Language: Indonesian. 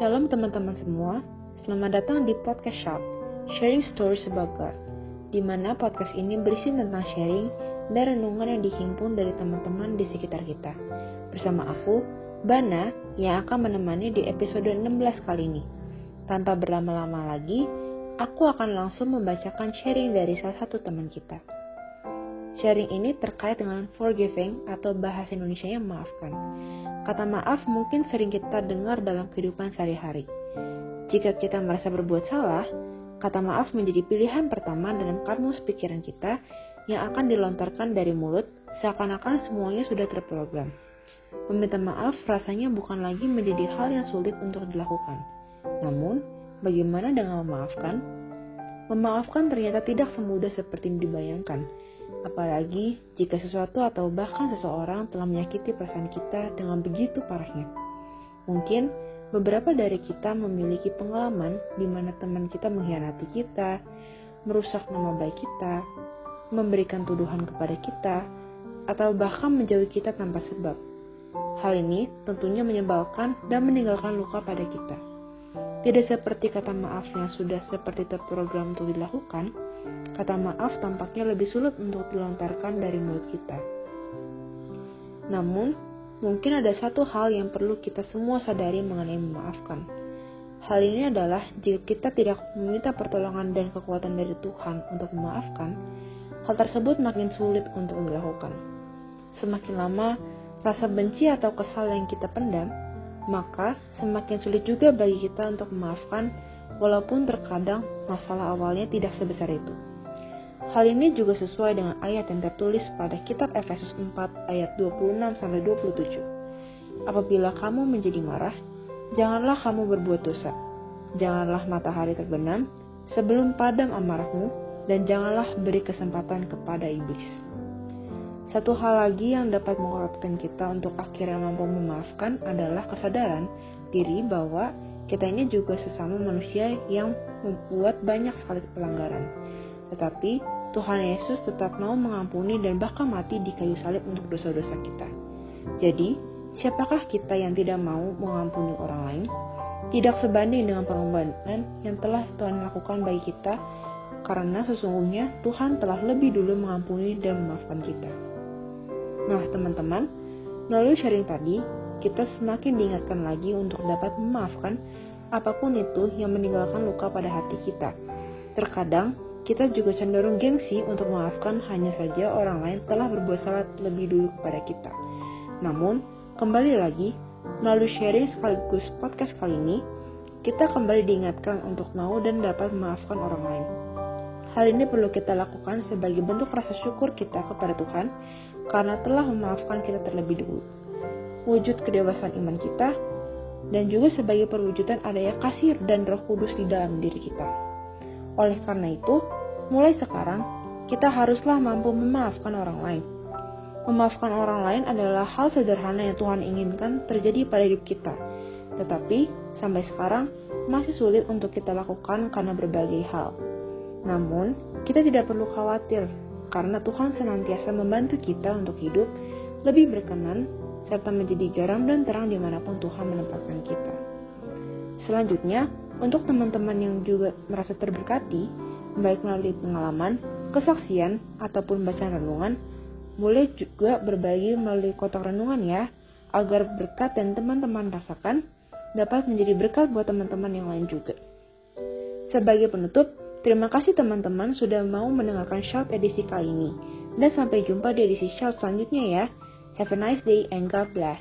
Shalom teman-teman semua, selamat datang di Podcast Shop, Sharing Stories About God, di mana podcast ini berisi tentang sharing dan renungan yang dihimpun dari teman-teman di sekitar kita. Bersama aku, Bana, yang akan menemani di episode 16 kali ini. Tanpa berlama-lama lagi, aku akan langsung membacakan sharing dari salah satu teman kita. Sharing ini terkait dengan forgiving atau bahasa Indonesia yang maafkan. Kata maaf mungkin sering kita dengar dalam kehidupan sehari-hari. Jika kita merasa berbuat salah, kata maaf menjadi pilihan pertama dalam kamus pikiran kita yang akan dilontarkan dari mulut seakan-akan semuanya sudah terprogram. Meminta maaf rasanya bukan lagi menjadi hal yang sulit untuk dilakukan. Namun, bagaimana dengan memaafkan? Memaafkan ternyata tidak semudah seperti yang dibayangkan apalagi jika sesuatu atau bahkan seseorang telah menyakiti perasaan kita dengan begitu parahnya. Mungkin beberapa dari kita memiliki pengalaman di mana teman kita mengkhianati kita, merusak nama baik kita, memberikan tuduhan kepada kita, atau bahkan menjauhi kita tanpa sebab. Hal ini tentunya menyebalkan dan meninggalkan luka pada kita. Tidak seperti kata maaf yang sudah seperti terprogram untuk dilakukan, Kata maaf tampaknya lebih sulit untuk dilontarkan dari mulut kita. Namun, mungkin ada satu hal yang perlu kita semua sadari mengenai memaafkan. Hal ini adalah jika kita tidak meminta pertolongan dan kekuatan dari Tuhan untuk memaafkan, hal tersebut makin sulit untuk dilakukan. Semakin lama rasa benci atau kesal yang kita pendam, maka semakin sulit juga bagi kita untuk memaafkan, walaupun terkadang masalah awalnya tidak sebesar itu. Hal ini juga sesuai dengan ayat yang tertulis pada kitab Efesus 4 ayat 26 sampai 27. Apabila kamu menjadi marah, janganlah kamu berbuat dosa. Janganlah matahari terbenam sebelum padam amarahmu dan janganlah beri kesempatan kepada iblis. Satu hal lagi yang dapat menguatkan kita untuk akhirnya mampu memaafkan adalah kesadaran diri bahwa kita ini juga sesama manusia yang membuat banyak sekali pelanggaran. Tetapi Tuhan Yesus tetap mau mengampuni dan bahkan mati di kayu salib untuk dosa-dosa kita. Jadi, siapakah kita yang tidak mau mengampuni orang lain? Tidak sebanding dengan pengorbanan yang telah Tuhan lakukan bagi kita, karena sesungguhnya Tuhan telah lebih dulu mengampuni dan memaafkan kita. Nah, teman-teman, melalui sharing tadi, kita semakin diingatkan lagi untuk dapat memaafkan apa pun itu yang meninggalkan luka pada hati kita. Terkadang, kita juga cenderung gengsi untuk memaafkan hanya saja orang lain telah berbuat salah lebih dulu kepada kita. Namun, kembali lagi, melalui sharing sekaligus podcast kali ini, kita kembali diingatkan untuk mau dan dapat memaafkan orang lain. Hal ini perlu kita lakukan sebagai bentuk rasa syukur kita kepada Tuhan karena telah memaafkan kita terlebih dulu. Wujud kedewasaan iman kita dan juga sebagai perwujudan adanya kasih dan roh kudus di dalam diri kita. Oleh karena itu, Mulai sekarang, kita haruslah mampu memaafkan orang lain. Memaafkan orang lain adalah hal sederhana yang Tuhan inginkan terjadi pada hidup kita. Tetapi, sampai sekarang, masih sulit untuk kita lakukan karena berbagai hal. Namun, kita tidak perlu khawatir, karena Tuhan senantiasa membantu kita untuk hidup lebih berkenan, serta menjadi garam dan terang di mana pun Tuhan menempatkan kita. Selanjutnya, untuk teman-teman yang juga merasa terberkati, baik melalui pengalaman, kesaksian, ataupun bacaan renungan, boleh juga berbagi melalui kotak renungan ya, agar berkat dan teman-teman rasakan dapat menjadi berkat buat teman-teman yang lain juga. Sebagai penutup, terima kasih teman-teman sudah mau mendengarkan Shout edisi kali ini. Dan sampai jumpa di edisi Shout selanjutnya ya. Have a nice day and God bless.